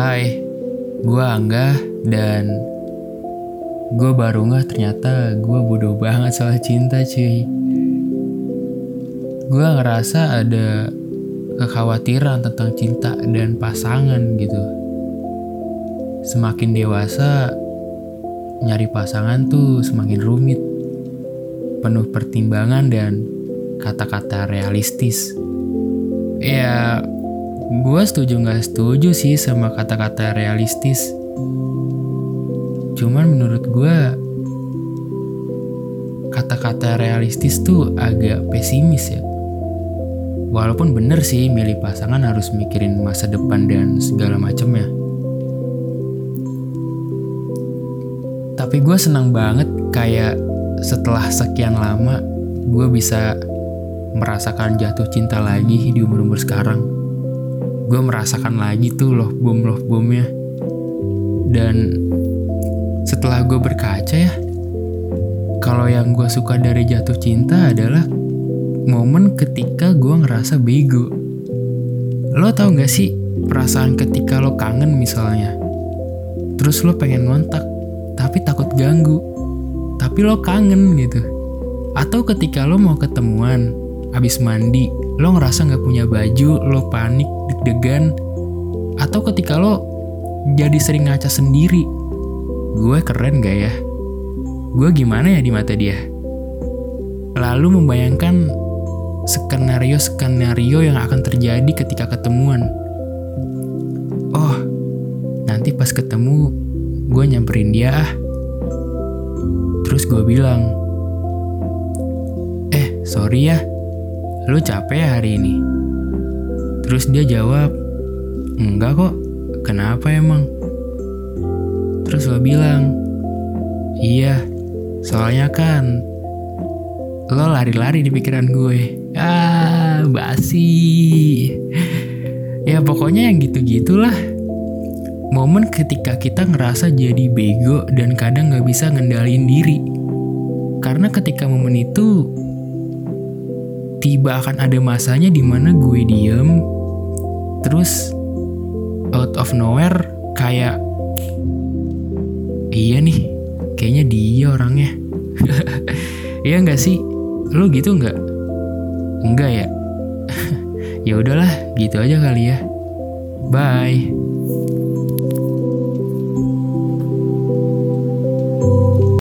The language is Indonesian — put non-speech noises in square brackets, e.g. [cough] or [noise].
Hai, gue Angga dan gue baru nggak ternyata gue bodoh banget soal cinta cuy. Gue ngerasa ada kekhawatiran tentang cinta dan pasangan gitu. Semakin dewasa, nyari pasangan tuh semakin rumit. Penuh pertimbangan dan kata-kata realistis. Ya, gue setuju nggak setuju sih sama kata-kata realistis. Cuman menurut gue, kata-kata realistis tuh agak pesimis ya. Walaupun bener sih milih pasangan harus mikirin masa depan dan segala macamnya. Tapi gue senang banget kayak setelah sekian lama gue bisa merasakan jatuh cinta lagi di umur-umur sekarang. Gue merasakan lagi tuh loh bom loh bomnya. Dan setelah gue berkaca ya, kalau yang gue suka dari jatuh cinta adalah momen ketika gue ngerasa bego. Lo tau gak sih perasaan ketika lo kangen misalnya, terus lo pengen ngontak, tapi takut ganggu, tapi lo kangen gitu. Atau ketika lo mau ketemuan, abis mandi, lo ngerasa gak punya baju, lo panik, deg-degan, atau ketika lo jadi sering ngaca sendiri, gue keren gak ya? Gue gimana ya di mata dia? Lalu membayangkan skenario-skenario yang akan terjadi ketika ketemuan. Oh, nanti pas ketemu, gue nyamperin dia ah. Terus gue bilang, eh sorry ya, lu capek ya hari ini? Terus dia jawab, enggak kok, kenapa emang? Terus gue bilang, iya, soalnya kan lo lari-lari di pikiran gue. Ah, basi. Ya pokoknya yang gitu-gitulah. Momen ketika kita ngerasa jadi bego dan kadang gak bisa ngendalin diri. Karena ketika momen itu tiba akan ada masanya di mana gue diem, terus out of nowhere kayak iya nih, kayaknya dia orangnya. [laughs] Iya nggak sih? Lu gitu nggak? Enggak ya? [laughs] ya udahlah, gitu aja kali ya. Bye.